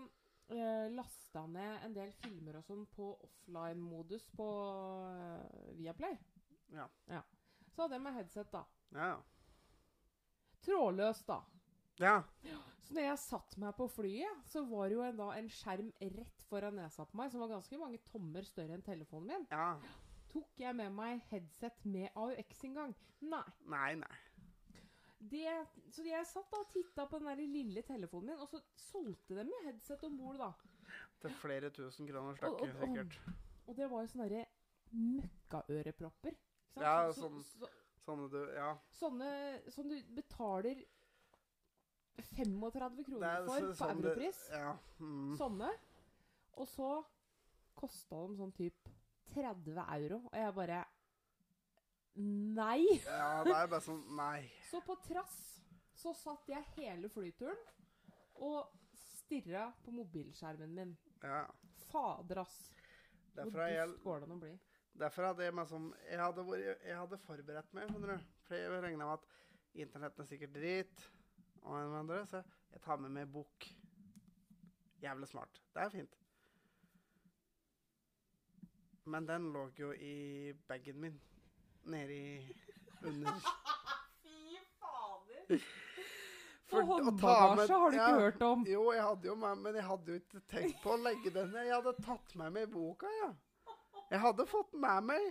eh, lasta ned en del filmer og sånn på offline-modus på eh, Viaplay. Ja. Så hadde jeg med headset, da. Ja. Trådløst, da. Ja. Så når jeg satt meg på flyet, så var det jo en, da en skjerm rett foran nesa på meg som var ganske mange tommer større enn telefonen min. ja. Tok jeg med meg headset med AUX-inngang? Nei. Nei, nei. Det, så jeg satt da og titta på den der lille telefonen min, og så solgte de med headset om bord, da. Til flere tusen kroner stykket, sikkert. Og det var jo sånne møkkaørepropper. Ja, Så- sånn- så, Sånne du Ja. sånne som du betaler 35 kroner er for på sånn Europris. Ja. Mm. Sånne. Og så kosta de sånn typ 30 euro, og jeg bare Nei! ja, det er bare sånn Nei. Så på trass så satt jeg hele flyturen og stirra på mobilskjermen min. Ja. Fader, ass. Hvor dust går det an å bli? derfor hadde jeg meg som Jeg hadde, vært, jeg hadde forberedt meg, skjønner du. For jeg regna med at internett er sikkert drit, og en andre, så jeg tar med meg bok. Jævlig smart. Det er fint. Men den lå jo i bagen min. Nede i under Fy fader! For med- håndbagasje har du ikke ja. hørt om. Jo, jeg hadde jo med, men jeg hadde jo ikke tenkt på å legge den ned. Jeg hadde tatt med meg boka, ja. Jeg hadde fått med meg,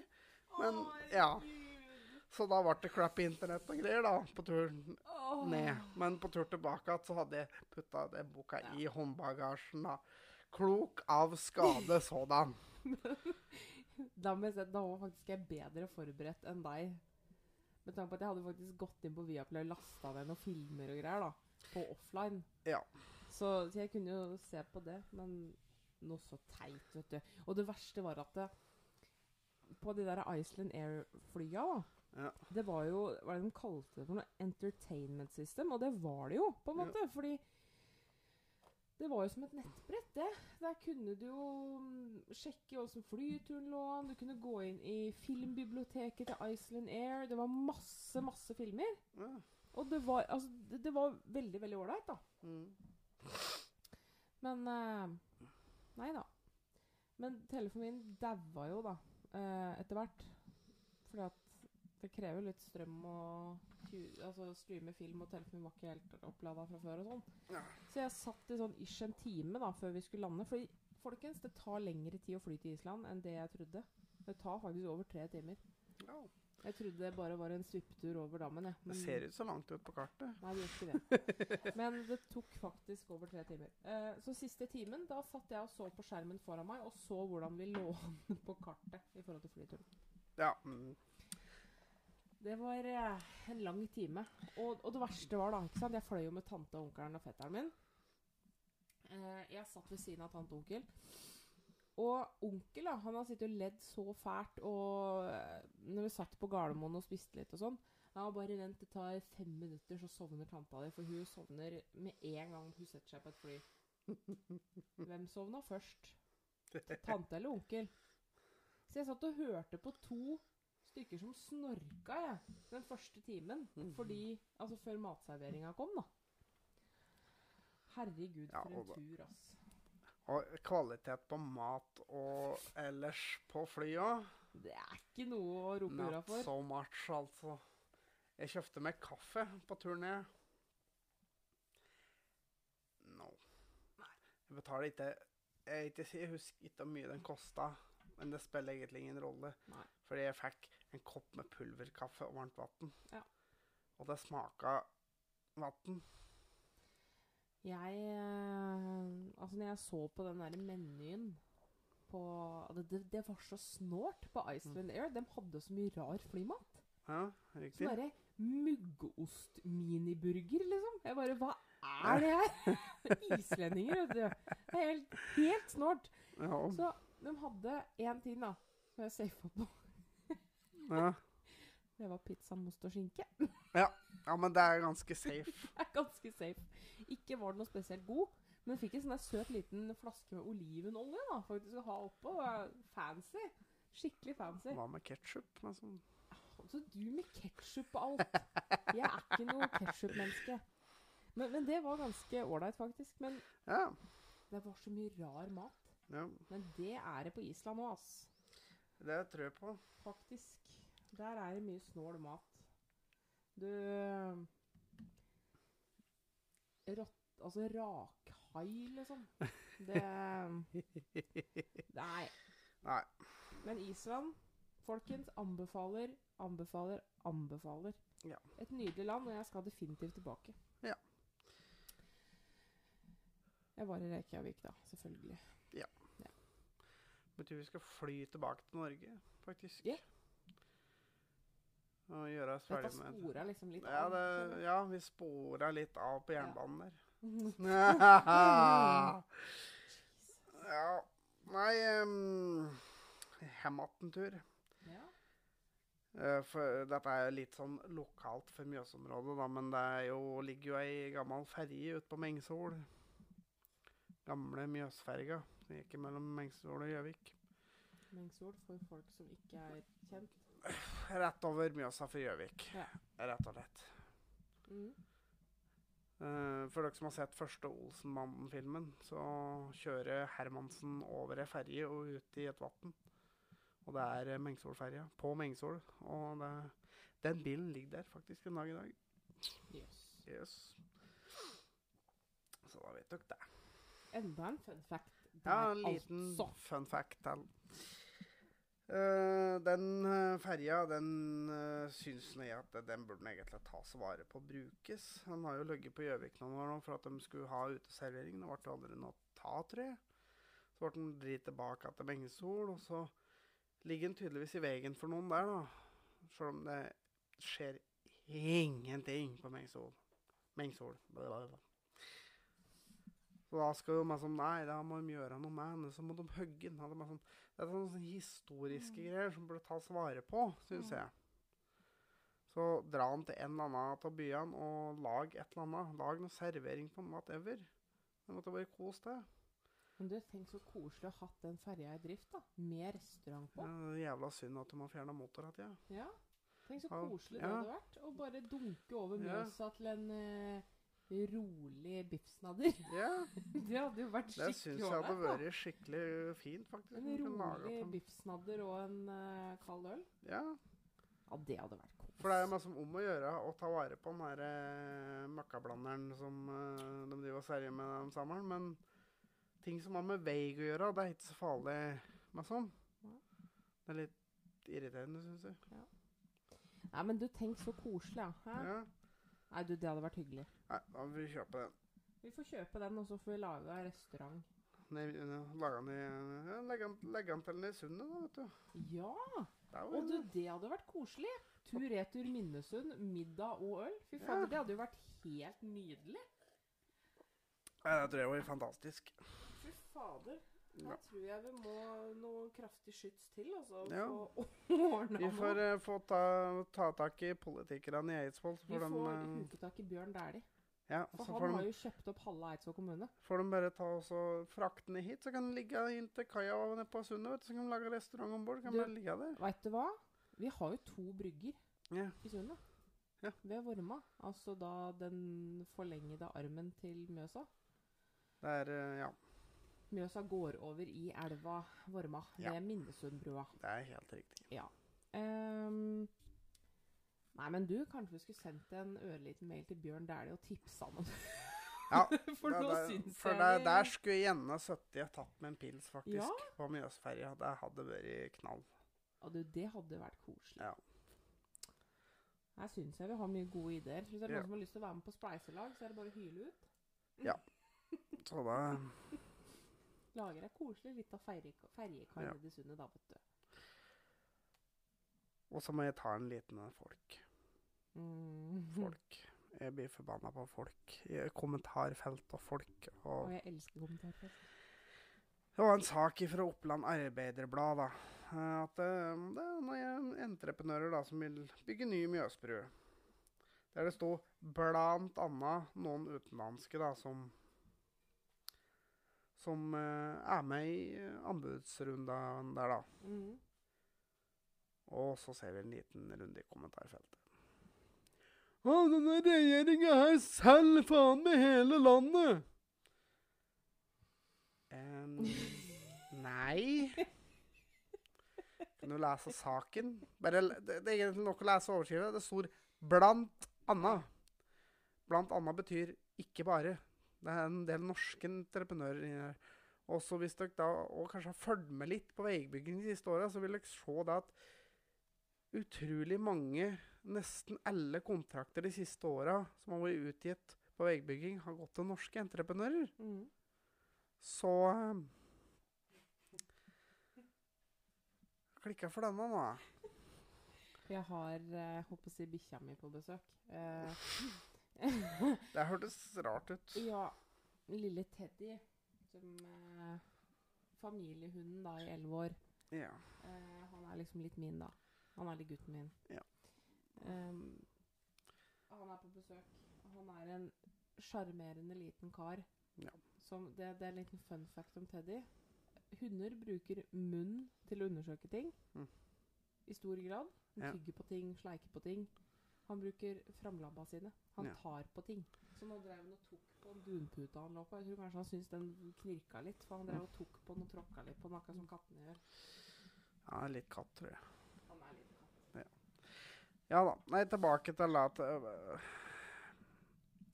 men ja. Så da ble det klapp i internett og greier, da, på tur oh. ned. Men på tur tilbake igjen så hadde jeg putta den boka i håndbagasjen, da. Klok av skade sådan. Da, må jeg si, da var faktisk jeg bedre forberedt enn deg. Med tanke på at jeg hadde faktisk gått inn på Viaplay og lasta ned noen filmer og greier. da, På offline. Ja. Så, så jeg kunne jo se på det, men noe så teit, vet du. Og det verste var at det, på de der Iceland Air-flya, da Ja. Det var jo Hva er det de kalte det for noe? Entertainment system. Og det var det jo, på en Ja. måte. Fordi det var jo som et nettbrett, det. Der kunne du jo mm, sjekke åssen flyturen lå an. Du kunne gå inn i filmbiblioteket til Iceland Air. Det var masse, masse filmer. ja. Og det var, altså, det, det var veldig, veldig ålreit, da. Mm. Men uh, Nei da. Men telefonen min daua jo, da. Uh, etter hvert. Fordi at det krever litt strøm tju- altså, streame film, og telefonen var ikke helt opplada fra før. og sånn. Ja. Så jeg satt i sånn ish en time da, før vi skulle lande. Fordi, folkens, det tar lengre tid å fly til Island enn det jeg trodde. Det tar faktisk over tre timer. ja. Jeg trodde det bare var en svipptur over dammen. jeg. Det ser ikke så langt ut på kartet. Nei, det gjør ikke det. Men det tok faktisk over tre timer. Eh, så siste timen, da satt jeg og så på skjermen foran meg og så hvordan vi lå an på kartet i forhold til flyturen. Ja. Mm. Det var eh, en lang time. Og, og det verste var da, ikke sant? Jeg fløy jo med tante, onkelen og fetteren min. Eh, jeg satt ved siden av tante og onkel. Og onkel da, han har sittet og ledd så fælt, og eh, når vi satt på Gardermoen og spiste litt og sånn, har bare vent, det tar fem minutter, så sovner tanta di, for hun sovner med en gang hun setter seg på et fly. Hvem sovna først? Tante eller onkel? Så jeg satt og hørte på to stykker som snorka, jeg, den første timen. Mhm. Fordi Altså før matserveringa kom, da. Herregud, for en tur, ass. Og kvalitet på mat og ellers på flya Det er ikke noe å rope hurra Not so much, altså. Jeg kjøpte meg kaffe på turen ned. No. Jeg betaler ikke Jeg, ikke, jeg husker ikke hvor mye den kosta, men det spiller egentlig ingen rolle. Nei. Fordi jeg fikk en kopp med pulverkaffe og varmt vann. Ja. Og det smaka vann. Jeg eh, Altså, når jeg så på den derre menyen på det, det, det var så snålt på Iceland Air. De hadde så mye rar flymat. Ja, Sånn riktig. derre muggost-miniburger, liksom. Jeg bare Hva er det her? Islendinger, vet du. Det er helt, helt snålt. Ja, Så de hadde én ting, da, som jeg safa på. Ja. Det var pizza, most og skinke. ja, men det er ganske safe. Det er ganske safe. Ikke var den noe spesielt god, men fikk en sånn søt liten flaske med olivenolje da, faktisk å ha oppå. Fancy. Skikkelig fancy. Hva med ketsjup? Sånn. Så du med ketsjup og alt. Jeg er ikke noe ketsjup-menneske. Men, men det var ganske ålreit, faktisk. Men Ja. det var så mye rar mat. ja. Men det er det på Island òg, ass. Det tror jeg på. Faktisk. Der er det mye snål mat. Du Rått... Altså rakhai, liksom. Det Nei. Nei. Men Island, folkens, anbefaler, anbefaler, anbefaler. Ja. Et nydelig land, og jeg skal definitivt tilbake. Ja. Jeg var i Reykjavik, da. Selvfølgelig. Betyr vi skal fly tilbake til Norge, faktisk. Yeah. Og gjøre oss Dette ferdig med sporer liksom litt ja, av. det, skjønner ja, vi spora litt av på jernbanen der. ja. Nei um, Hematten-tur. ja. Eh, for dette er litt sånn lokalt for Mjøsområdet, da, men det jo, ligger jo ei gammel ferge ute på Mengsol. Gamle Mjøsferga. Som gikk mellom Mengsol og Gjøvik. Mengsol for folk som ikke er kjent. Rett over Mjøsa for Gjøvik, Ja. rett og slett. Mm. Uh, for dere som har sett første Olsenmannen-filmen, så kjører Hermansen over ei ferje og ut i et vann. Og det er eh, Mengsolferja på Mengsol. Og det, den bilen ligger der faktisk en dag i dag. Yes. Yes. Så da vet dere det. Enda en fun fact. Ja, en liten altså. fun fact til. Eh, den uh, ferja, den uh, syns jeg at den burde egentlig tas vare på og brukes. Den har jo ligget på Gjøvik noen år nå for at de skulle ha uteservering. Det ble aldri noe ta, tror jeg. Så ble den dritt tilbake til Mengesol, og så ligger den tydeligvis i veien for noen der, da. Sjøl om det skjer ingenting på Mengsol. Mengsol. Blablabla. Så da skal jo meg sånn Nei, da må de gjøre noe med henne, Så må de hogge den. Det sånn, det er sånne, historiske greier som burde tas vare på, syns Mm. jeg. Så dra den til en eller annen av byene og lag et eller annet. Lag noe servering på den, whatever. Det måtte bare kos det. Men du, tenk så koselig å ha hatt den ferja i drift, da. Med restaurant på. Ja, det er jævla synd at de har fjerna motor ja. Ja. Tenk så Ja, koselig det hadde vært. Å bare dunke over Ja. Til en eh, rolig biffsnadder. Ja, det hadde jo vært det skikkelig syns jeg hadde ålreit, da. vært skikkelig fint, faktisk. En rolig biffsnadder og en uh, kald øl. Ja, Ja, det hadde vært kos. for det er jo masse om å gjøre å ta vare på den der uh, møkkablanderen som uh, de driver og server med om sommeren. Men ting som har med veig å gjøre, det er ikke så farlig med sånn. Ja. Det er litt irriterende, syns jeg. Nei, men du, tenk så koselig, ja. Hæ? Ja. Nei, du, det hadde vært hyggelig. Nei, da må vi kjøpe den. Vi får kjøpe den, og så får vi lage restaurant. Nei, Lage den i ja, Legge den, legge den til i Sundet, da, vet du. Ja! Og du, det hadde vært koselig. Tur-retur Minnesund, middag og øl. Fy fader, Ja. det hadde jo vært helt nydelig. Nei, Det tror jeg var fantastisk. Fy fader. Her tror jeg vi må noe kraftig skyts til, altså. Ja. Vi får uh, få ta, ta tak i politikerne i Eidsvoll. Vi får de, eh, huke tak i Bjørn Dæhlie. ja, For han de, har jo kjøpt opp halve Eidsvoll kommune. får de bare ta også fraktene hit, så kan den ligge inn til kaia nede på sundet. Så kan de lage restaurant om bord. Kan Du- ligge der. Veit du hva? Vi har jo to brygger Ja. i Sundet. Ja. Ved Vorma. Altså da den forlengede armen til Mjøsa. Det er eh, Ja, Mjøsa går over i elva Vorma Ja. ved Minnesundbrua. det er helt riktig. Ehm, nei, men du, kanskje vi skulle sendt en ørliten mail til Bjørn Dæhlie og tipsa ham om det? Ja, For det- det- For jeg der, skulle jeg gjerne sittet og tatt med en pils, faktisk. Ja. På Mjøsferja. Det hadde vært knall. Ja, du, det hadde vært koselig. Ja. Her syns jeg vi har mye gode ideer. Hvis det er Ja. noen som har lyst til å være med på spleiselag, så er det bare å hyle ut. Ja. Så da Lager ei koselig lita ferjekar Ja. nede i sundet, da, vet du. Og så må jeg ta en liten en folk. Mm. Folk. Jeg blir forbanna på folk. I kommentarfelt og folk. Og Og jeg elsker kommentarfelt. Det var en sak fra Oppland Arbeiderblad da, eh, at eh, det er noen entreprenører da, som vil bygge ny Mjøsbru. Der det sto annet noen utenlandske da, som, som eh, er med i eh, anbudsrunden der, da. Mm. Og så ser vi en liten runde i kommentarfeltet. Å, denne regjeringa her selger faen med hele landet. Um, nei Kan du lese saken? Bare, det, det er egentlig nok å lese overskriften. Det står 'blant anna'. Blant anna betyr ikke bare. Det er en del norske entreprenører inni her. Også hvis dere da og kanskje har fulgt med litt på veibygging de siste åra, så vil dere se det at utrolig mange, nesten alle kontrakter de siste åra som har vært utgitt på veibygging, har gått til norske entreprenører. Mm. Så um, Klikka for denne, nå. Jeg har eh, håper å si bikkja mi på besøk. Eh, Det hørtes rart ut. ja, lille Teddy, som eh, familiehunden da i elleve år. Ja. Eh, han er liksom litt min, da. Han er litt gutten min. Ja. Um, han er på besøk. Han er en sjarmerende liten kar. Ja. Som det, det er en liten fun fact om Teddy. Hunder bruker munn til å undersøke ting. Mm. I stor grad. Ja. tygger på ting, sleiker på ting. Han bruker framlabba sine. Han Ja. tar på ting. Så nå drev han og tok på dunputa han lå på. Jeg tror kanskje han syntes den knirka litt, for han drev og tok på den og tråkka litt på den, akkurat som kattene gjør. Han er litt katt, tror jeg. Han er litt katt. Ja da. Nei, tilbake til at øh,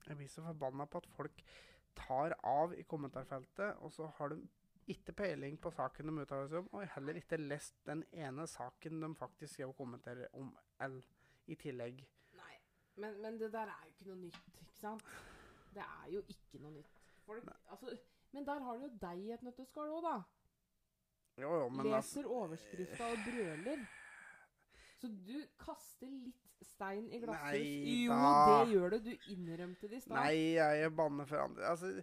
Jeg blir så forbanna på at folk tar av i kommentarfeltet, og så har de ikke peiling på saken de uttaler seg om, og heller ikke lest den ene saken de faktisk skrev og kommenterer om L i tillegg. Men, men det der er jo ikke noe nytt, ikke sant? Det er jo ikke noe nytt. Folk, altså, men der har du jo deg i et nøtteskall òg, da. Jo, jo, men altså, Leser overskrifta og brøler. Så du kaster litt stein i glasshus. Nei Jo, det gjør du. Du innrømte det i stad. Nei, jeg banner for andre. Altså,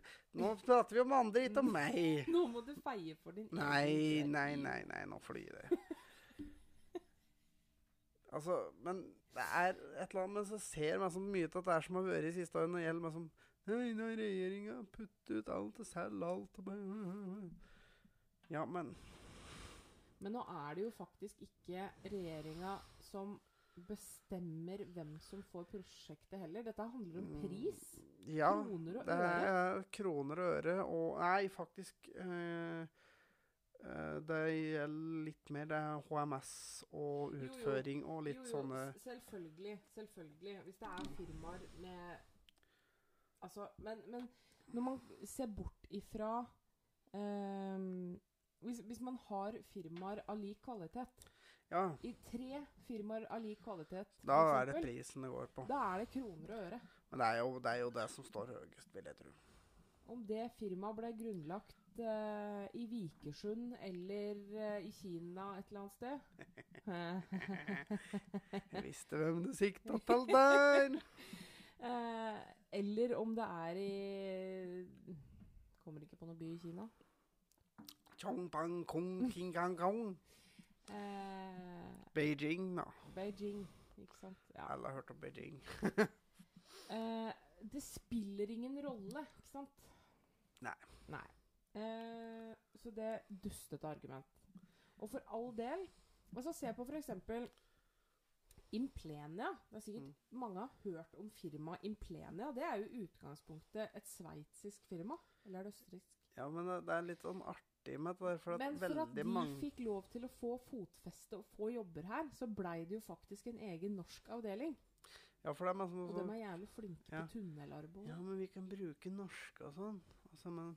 nå prater vi om andre, ikke om meg. Nå må du feie for din egen nei, nei, nei, nå flyr det. Altså, men det er et eller annet Men så ser man så mye til at det er som har vært i siste årene når det gjelder meg som Nei, nå har regjeringa puttet ut alt og selger alt og bare Ja, men Men nå er det jo faktisk ikke regjeringa som bestemmer hvem som får prosjektet heller. Dette handler om pris. Ja. Kroner og øre. Det er kroner og øre og Nei, faktisk eh, eh, Det gjelder litt mer. Det er HMS og Jo, jo. utføring og litt jo, jo, sånne Selvfølgelig. Selvfølgelig. Hvis det er firmaer med Altså, men, men når man ser bort ifra ehm, hvis, hvis man har firmaer av lik kvalitet Ja, I tre firmaer av lik kvalitet, da er det prisen det går på. Da er det kroner og øre. Men det er jo det, er jo det som står høyest, vil jeg tro. Om det firmaet ble grunnlagt eh, i Vikersund eller uh, i Kina et eller annet sted Jeg visste hvem du sikta til der. uh, eller om det er i Kommer ikke på noen by i Kina. Chong pang kong king gang kong. Beijing, da. Beijing, ikke sant. Ja. Alle har hørt om Beijing. Det spiller ingen rolle, ikke sant? Nei. Nei. Eh, så det er dustete argument. Og for all del Altså, se på eksempel Implenia. Det er sikkert Mm. mange har hørt om firmaet Implenia. Det er jo i utgangspunktet et sveitsisk firma. Eller er det østerriksk? Ja, men det, er litt sånn artig med det for at Men for at de mange fikk lov til å få fotfeste og få jobber her, så blei det jo faktisk en egen norsk avdeling. Ja, for det er masse Og sånn de er jævlig flinke Ja. på tunnelarbeid. Ja, men vi kan bruke norske og sånn. Altså, men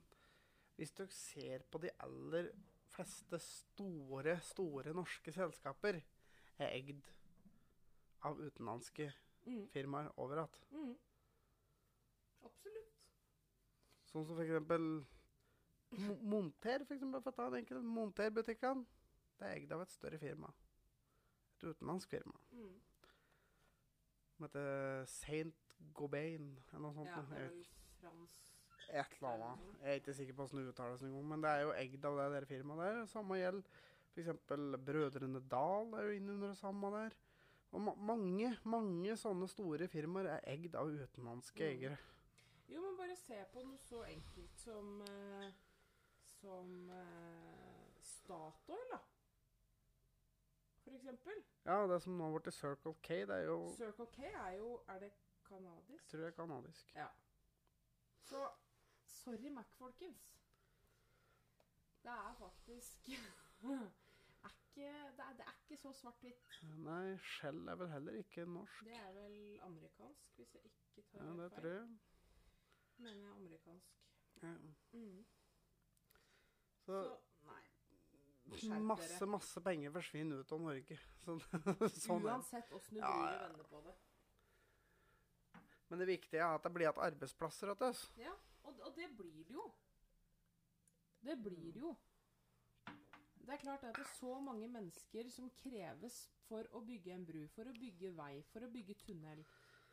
hvis dere ser på de aller fleste store, store norske selskaper, er eid av utenlandske Mm. firmaer overalt. Mm. Absolutt. Sånn som for eksempel Monter, for eksempel, for å ta en enkel. Monterbutikkene. Det er eid av et større firma. Et utenlandsk firma. Mm. Som heter Saint Gobain, eller noe sånt. Ja, det er vel fransk Et eller annet. Jeg er ikke sikker på hvordan det uttales engang, men det er jo eid av det der firmaet der. Samme gjelder f.eks. Brødrene Dal er jo inne under det samme der. Og ma mange, mange sånne store firmaer er eid av utenlandske Mm. eiere. Jo, men bare se på noe så enkelt som eh, Som eh, Statoil, da. For eksempel. Ja, det som nå har blitt Circle K, det er jo Circle K er jo Er det Kanadisk? Tror jeg er kanadisk. Ja. Så sorry, Mac, folkens. Det er faktisk er ikke, det, er, det er ikke så svart-hvitt. Nei, Shell er vel heller ikke norsk. Det er vel amerikansk, hvis jeg ikke tar Ja, det feil. tror jeg. Mener jeg er amerikansk. Ja. Mm. Så Så nei. skjerp masse, dere. masse penger forsvinner ut av Norge. Så, sånn er. Uansett åssen du Ja, ja. vender på det. Men det viktige er at det blir igjen arbeidsplasser til oss. Ja, og, og det blir det jo. Det blir det jo. Det er klart at det er så mange mennesker som kreves for å bygge en bru, for å bygge vei, for å bygge tunnel,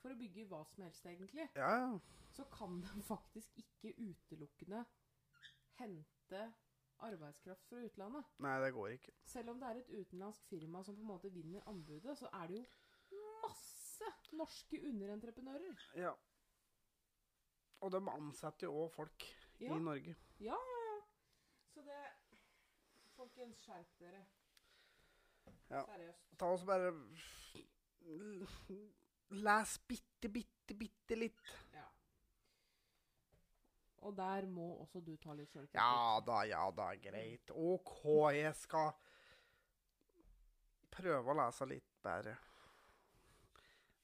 for å bygge hva som helst, egentlig. Ja, ja. Så kan de faktisk ikke utelukkende hente arbeidskraft fra utlandet. Nei, det går ikke. Selv om det er et utenlandsk firma som på en måte vinner anbudet, så er det jo masse norske underentreprenører. Ja. Og de ansetter jo òg folk Ja, i Norge. ja, ja. ja. Så det Folkens, skjerp dere. Ja. Seriøst. Ta oss bare Les bitte, bitte, bitte litt. Ja. Og der må også du ta litt sjølkritikk. Ja da, ja da, greit. OK, jeg skal prøve å lese litt bedre.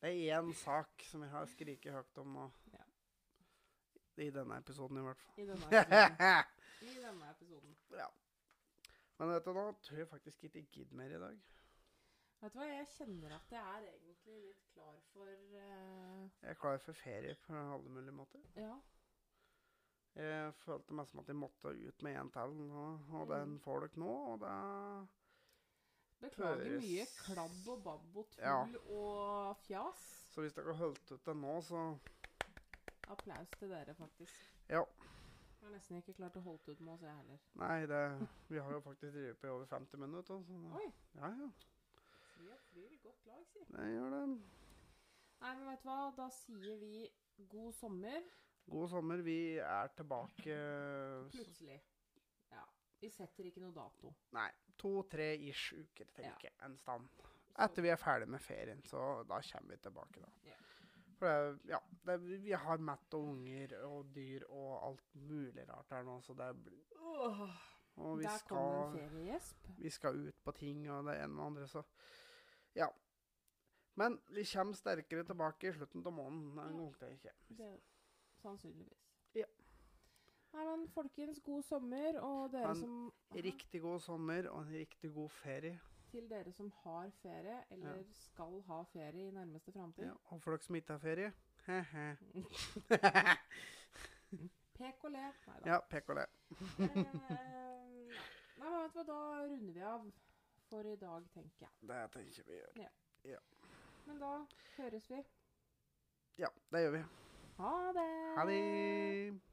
Det er én sak som jeg har skriket høyt om nå. I denne episoden, i hvert fall. I denne episoden. I denne episoden. ja. Men vet du, nå tror jeg faktisk ikke jeg gidder mer i dag. Vet du hva, jeg kjenner at jeg er egentlig litt klar for uh... Jeg er klar for ferie på alle mulige måter. Ja. Jeg følte meg som at jeg måtte ut med en til, og, og den Mm. får dere nå. Og det Beklager Høres- mye klabb og babb og tull Ja. og fjas. Så hvis dere har holdt ut til nå, så Applaus til dere, faktisk. Ja. Jeg har nesten ikke klart å holde ut med oss, jeg heller. Nei, det, vi har jo faktisk drevet på i over 50 minutter. Så Oi. ja, ja, har flyr i godt lag, si. det gjør det. Nei, men vet du hva? Da sier vi god sommer. God sommer. Vi er tilbake Plutselig. Ja. Vi setter ikke noe dato. Nei, to-tre ish uker, tenker Ja. jeg. En stand. Etter vi er ferdig med ferien, så da kommer vi tilbake, da. Ja. For det, ja, det, vi har matt og unger og dyr og alt mulig rart her nå, så det blir Og vi Der kom en feriejesp. vi skal ut på ting og det ene og andre, så ja. Men vi kommer sterkere tilbake i slutten av måneden en gang til. ikke. Det, sannsynligvis. Ja. Nei, men folkens, god sommer. Og dere Men som Riktig god sommer og en riktig god ferie. Til dere som har ferie, eller skal ha ferie i nærmeste framtid. Ja, og dere som ikke har ferie he-he. Pek og le. Nei da. ja, pek og le. Eh, nei, men vet du hva, da runder vi av for i dag, tenker jeg. Det tenker vi gjør. Men da høres vi. Ja, det gjør vi. Ha det! Ha det!